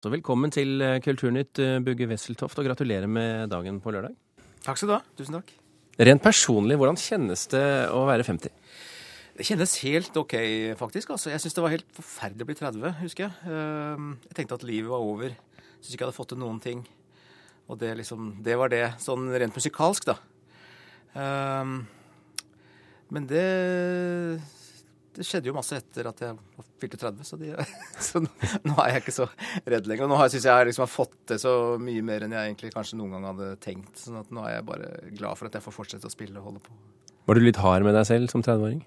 Så velkommen til eh, Kulturnytt, eh, Bugge Wesseltoft, og gratulerer med dagen på lørdag. Takk skal du ha. Tusen takk. Rent personlig, hvordan kjennes det å være 50? Det kjennes helt OK, faktisk. altså. Jeg syns det var helt forferdelig å bli 30, husker jeg. Ehm, Jeg tenkte at livet var over. Syns ikke jeg hadde fått til noen ting. Og det liksom Det var det, sånn rent musikalsk, da. Ehm, Men det Det skjedde jo masse etter at jeg fylte 30, så, de, så nå, nå er jeg ikke så redd lenger. Nå syns jeg jeg liksom har fått til så mye mer enn jeg egentlig kanskje noen gang hadde tenkt. sånn at nå er jeg bare glad for at jeg får fortsette å spille og holde på. Var du litt hard med deg selv som 30-åring?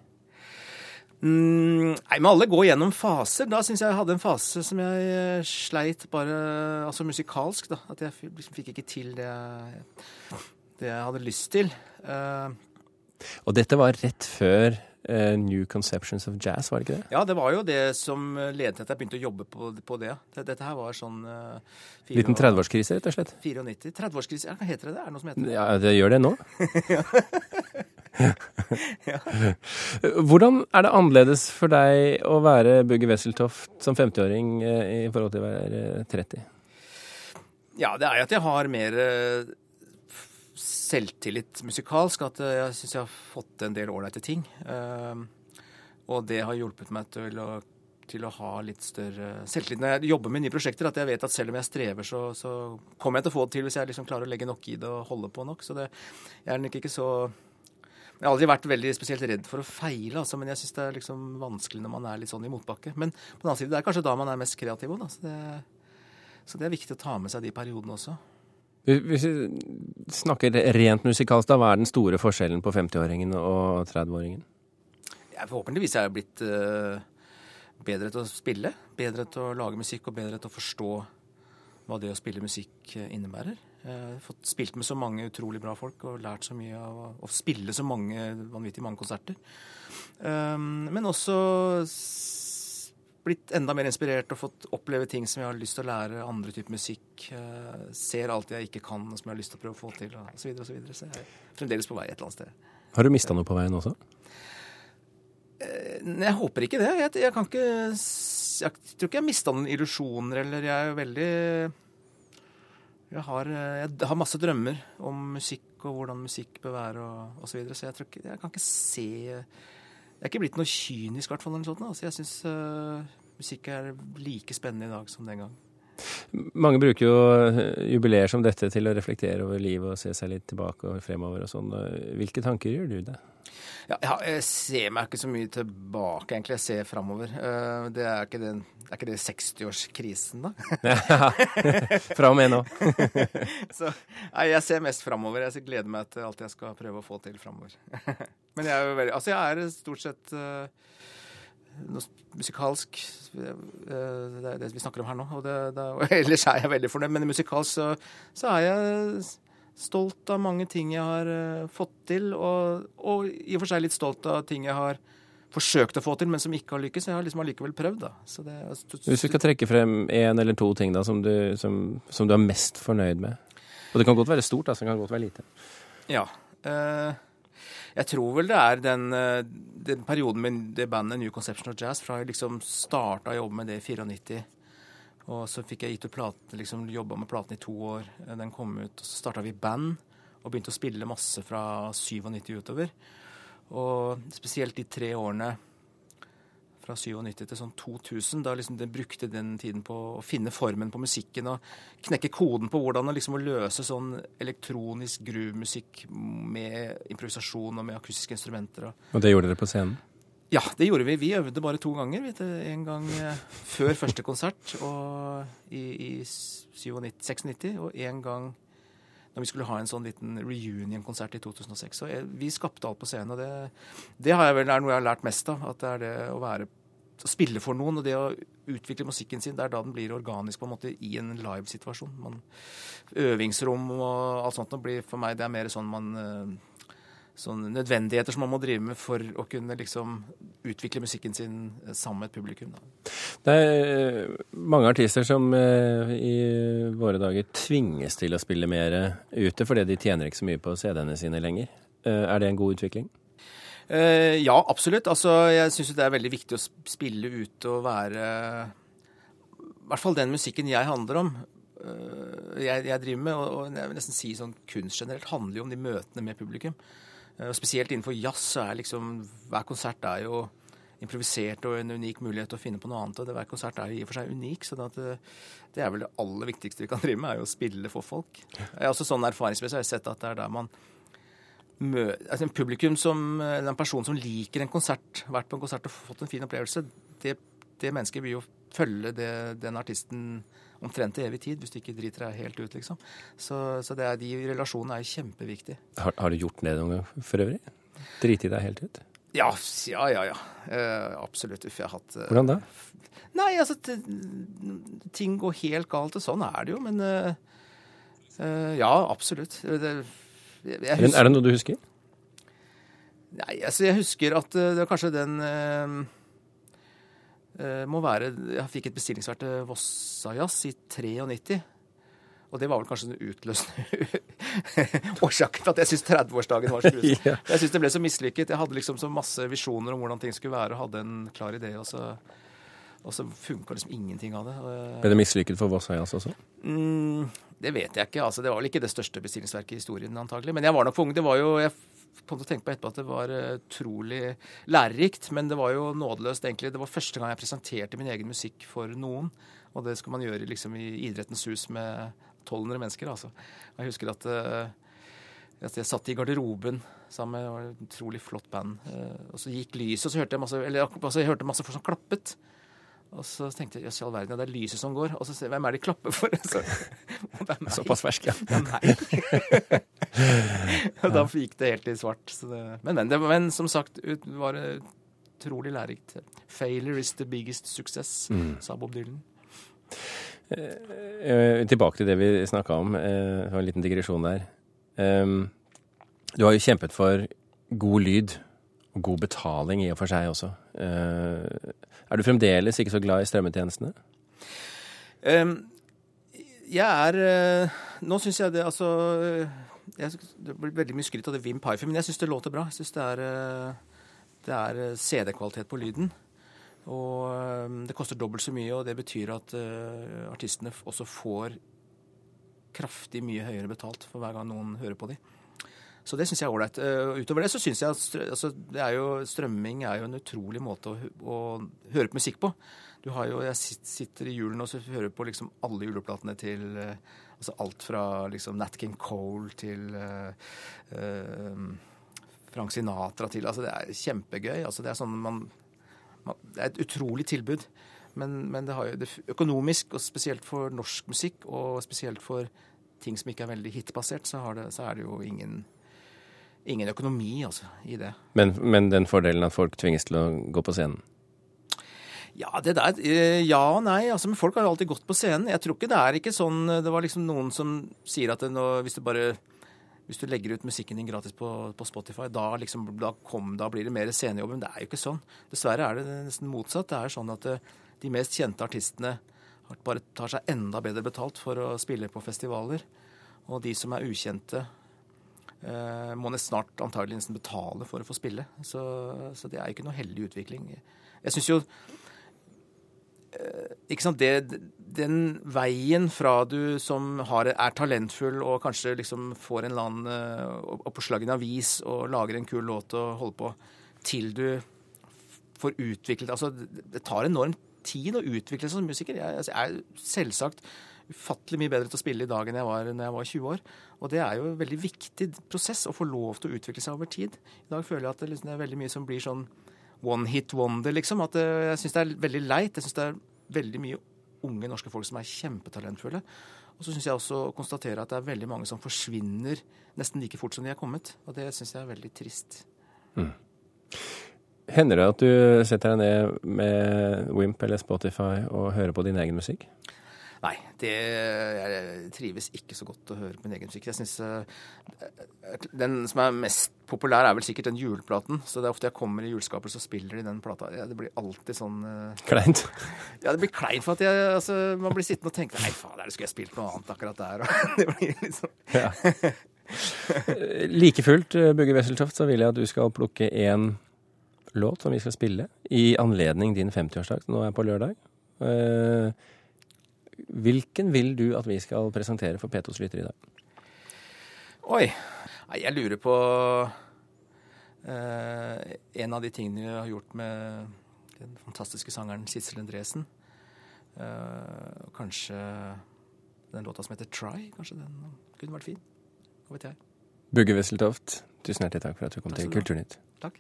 Mm, nei, men alle går gjennom faser. Da syns jeg jeg hadde en fase som jeg eh, sleit bare Altså musikalsk, da. At jeg liksom fikk ikke til det jeg, det jeg hadde lyst til. Uh, Og dette var rett før eh, New Conceptions of Jazz, var det ikke det? ja, det var jo det som ledet til at jeg begynte å jobbe på, på det. det. Dette her var sånn uh, Liten 30-årskrise, rett og slett. 94. 30-årskrise, ja, heter det? det? Er det noe som heter det? Ja, det gjør det nå. Hvordan er det annerledes for deg å være Bugge Wesseltoft som 50-åring eh, i forhold til å være eh, 30? Ja, det er jo at jeg har mer eh, selvtillit musikalsk. At eh, jeg syns jeg har fått en del ålreite ting. Eh, og det har hjulpet meg til å, til å ha litt større selvtillit når jeg jobber med nye prosjekter. At jeg vet at selv om jeg strever, så, så kommer jeg til å få det til hvis jeg liksom klarer å legge nok i det og holde på nok. Så det, jeg er nok ikke så jeg har aldri vært veldig spesielt redd for å feile, altså, men jeg syns det er liksom vanskelig når man er litt sånn i motbakke. Men på den annen side, det er kanskje da man er mest kreativ òg, da. Så det, så det er viktig å ta med seg de periodene også. Hvis vi snakker rent musikalsk, da, hva er den store forskjellen på 50-åringen og 30-åringen? Jeg, forhåpentligvis er jeg blitt eh, bedre til å spille, bedre til å lage musikk og bedre til å forstå hva det å spille musikk eh, innebærer. Jeg har fått spilt med så mange utrolig bra folk og lært så mye av å- spille så mange vanvittig mange konserter. Um, men også blitt enda mer inspirert og fått oppleve ting som jeg har lyst til å lære, andre typer musikk. eh, ser alt jeg ikke kan og som jeg har lyst til å prøve å få til, og så videre og så videre. Så jeg er fremdeles på vei et eller annet sted. Har du mista noe på veien også? Nei, Jeg håper ikke det. Jeg, jeg kan ikke Jeg tror ikke jeg mista noen illusjoner, eller jeg er veldig jeg har, eh, jeg har masse drømmer om musikk og hvordan musikk bør være og osv. Så, videre, så jeg, tror ikke, jeg kan ikke se Jeg er ikke blitt noe kynisk, i hvert fall. altså, jeg syns musikk er like spennende i dag som den gang. Mange bruker jo eh, jubileer som dette til å reflektere over livet og se seg litt tilbake og fremover og sånn. Hvilke tanker gjør du deg? Ja, jeg, ser meg ikke så mye tilbake, egentlig. Jeg ser framover. Eh, Det er ikke den er ikke det 60-årskrisen, da? Fra og med nå. Så, nei, jeg ser mest framover. Jeg gleder meg til alt jeg skal prøve å få til framover. Men jeg er jo veldig Altså, jeg er stort sett uh, musikalsk uh, Det er det vi snakker om her nå. Og det, det, og ellers er jeg veldig fornøyd. Men musikalsk så, så er jeg stolt av mange ting jeg har uh, fått til, og, og i og for seg litt stolt av ting jeg har forsøkt å få til, men som ikke har lykkes. Jeg har liksom allikevel prøvd, da. Så det, Hvis du skal trekke frem én eller to ting da, som du, som, som du er mest fornøyd med? Og det kan godt være stort, da, så det kan godt være lite. Ja. eh, jeg tror vel det er den, eh, den perioden med det bandet New Conception of Jazz, fra jeg liksom starta å jobbe med det i 94. Og så fikk jeg gitt ut platen, liksom jobba med platen i to år. Den kom ut, og så starta vi band og begynte å spille masse fra 97 utover. Og spesielt de tre årene fra 97 til sånn 2000, da liksom det brukte den tiden på å finne formen på musikken og knekke koden på hvordan liksom å løse sånn elektronisk groove-musikk med improvisasjon og med akustiske instrumenter. Og Og det gjorde dere på scenen? ja, det gjorde vi. Vi øvde bare to ganger. Vet du. En gang eh, før første konsert og i, i 97, 96, og en gang når vi skulle ha en sånn liten reunion-konsert i 2006. Så jeg, vi skapte alt på scenen, og det, det vel, er noe jeg har lært mest av. At det er det å være å spille for noen, og det å utvikle musikken sin, det er da den blir organisk på en måte i en live-situasjon. Øvingsrom og alt sånt blir for meg det er mer sånn man eh, sånne nødvendigheter som man må drive med for å kunne liksom utvikle musikken sin eh, sammen med et publikum. Da. Det er eh, mange artister som eh, i våre dager tvinges til å spille mer ute fordi de tjener ikke så mye på CD-ene sine lenger. Er det en god utvikling? Ja, absolutt. Altså, jeg syns det er veldig viktig å spille ute og være I hvert fall den musikken jeg handler om, jeg, jeg driver med, og, og, jeg vil nesten si sånn kunst generelt, handler jo om de møtene med publikum. Og spesielt innenfor jazz så er liksom hver konsert er jo improvisert og en unik mulighet til å finne på noe annet. og det, Hver konsert er jo i og for seg unik. så det, det, er vel det aller viktigste vi kan drive med, er jo å spille for folk. Jeg har også sånn Erfaringsmessig har jeg sett at det er der man møter altså En publikum som, eller en person som liker en konsert, vært på en konsert og fått en fin opplevelse, det, det mennesket vil jo følge det, den artisten omtrent til evig tid, hvis du ikke driter deg helt ut, liksom. Så, så er, de relasjonene er kjempeviktige. Har, har, du gjort det noen gang for øvrig? Driti deg helt ut? Ja, ja, ja. ja. Uh, absolutt. Uff, jeg har hatt uh, Hvordan da? Nei, altså Ting går helt galt, og sånn er det jo. Men uh, ja, absolutt. Det, jeg, jeg husker, er det noe du husker? Nei, altså jeg husker at det var kanskje den må være Jeg fikk et bestillingsverk til Vossajazz i 93. Og det var vel kanskje den utløsende årsaken til at jeg syns 30-årsdagen var så grusom. Jeg syns det ble så mislykket. Jeg hadde liksom så masse visjoner om hvordan ting skulle være, og hadde en klar idé. og så... Og så funka liksom ingenting av det. Ble det mislykket for Vossajazz også? Mm, det vet jeg ikke. altså Det var vel ikke det største bestillingsverket i historien, antagelig. Men jeg var nok for ung. Det var jo, Jeg kom til å tenke på etterpå at det var eh, utrolig lærerikt, men det var jo nådeløst, egentlig. Det var første gang jeg presenterte min egen musikk for noen. Og det skulle man gjøre liksom i Idrettens hus med 1200 mennesker. altså. Jeg husker at, uh, at jeg satt i garderoben sammen med et utrolig flott band. Uh, og så gikk lyset, og så hørte jeg masse, eller, altså, jeg hørte masse folk som klappet. Og så tenkte jeg jøss i all verden, det er lyset som går. Og så ser jeg hvem er det de klapper for? Så, Såpass fersk, ja. Nei. og da gikk det helt i svart. Det, men, men, det, men, som sagt, det var utrolig lærerikt. 'Failure is the biggest success', mm. sa Bob Dylan. Eh, tilbake til det vi snakka om. Eh, en liten digresjon der. Du har jo kjempet for god lyd og god betaling i og for seg også. Eh, er du fremdeles ikke så glad i strømmetjenestene? Jeg er Nå syns jeg det altså jeg, Det blir veldig mye skryt av det Wim Pifer, men jeg syns det låter bra. Jeg syns det er, det er CD-kvalitet på lyden. Og det koster dobbelt så mye, og det betyr at artistene også får kraftig mye høyere betalt for hver gang noen hører på dem. Så det syns jeg er ålreit. Uh, utover det så syns jeg at altså, er jo, strømming er jo en utrolig måte å, å, høre på musikk på. Du har jo, Jeg sitter i julen og så hører på liksom alle juleplatene til uh, altså alt fra liksom Nat King Cole til Frank Sinatra til altså Det er kjempegøy. altså Det er sånn man det er et utrolig tilbud. Men, men det jo det økonomisk, og spesielt for norsk musikk, og spesielt for ting som ikke er veldig hitbasert, så, så er det jo ingen, ingen økonomi altså, i det. Men, men, den fordelen at folk tvinges til å gå på scenen? Ja, det der, eh, ja og nei. Altså, men folk har jo alltid gått på scenen. Jeg tror ikke det er ikke sånn Det var liksom noen som sier at det nå, hvis du bare hvis du legger ut musikken din gratis på, på Spotify, da, liksom, da, kom, da, blir det mer scenejobb. Men det er jo ikke sånn. Dessverre er det nesten motsatt. Det er sånn at eh, de mest kjente artistene bare tar seg enda bedre betalt for å spille på festivaler. Og de som er ukjente, må nesten snart antagelig nesten betale for å få spille. Så, så det er ikke noe heldig utvikling. Jeg synes jo Eh, ikke sant, det, Den veien fra du som har, er talentfull og kanskje liksom får en eller annen uh, oppslag i en avis og lager en kul låt og holder på, til du får utviklet Altså, det tar enormt tid å utvikle seg som musiker. Jeg, altså, jeg er selvsagt ufattelig mye bedre til å spille i dag enn jeg var da jeg var 20 år. Og det er jo en veldig viktig prosess å få lov til å utvikle seg over tid. I dag føler jeg at det, liksom, er veldig mye som blir sånn one hit wonder, liksom. At eh, jeg syns det er veldig leit. Jeg syns det er veldig mye unge norske folk som er kjempetalentfulle. Og så syns jeg også å konstatere at det er veldig mange som forsvinner nesten like fort som de er kommet. Og det syns jeg er veldig trist. Mm. Hender det at du setter deg ned med Wimp eller Spotify og hører på din egen musikk? Nei, det, jeg trives ikke så godt å høre på min egen musikk. Jeg synes, uh, Den som er mest populær, er vel sikkert den juleplaten. Så det er ofte jeg kommer i juleskapet, så spiller de den plata. Ja, det blir alltid sånn uh, Kleint? Ja, det blir kleint for at jeg, altså, man blir sittende og tenke Nei, faen, der skulle jeg spilt noe annet akkurat der? det blir liksom ja. Like fullt, eh, Bugge Wesseltoft, så vil jeg at du skal plukke én låt som vi skal spille i anledning din 50-årsdag, som nå er på lørdag. Uh, hvilken vil du at vi skal presentere for P2s lyttere i dag? Oi. Jeg lurer på eh, en av de tingene vi har gjort med den fantastiske sangeren Sissel Endresen. Eh, kanskje den låta som heter 'Try'. Kanskje den kunne vært fin. Hva vet jeg. Bugge Wesseltoft, tusen hjertelig takk for at du kom Takk til. Kulturnytt. Takk.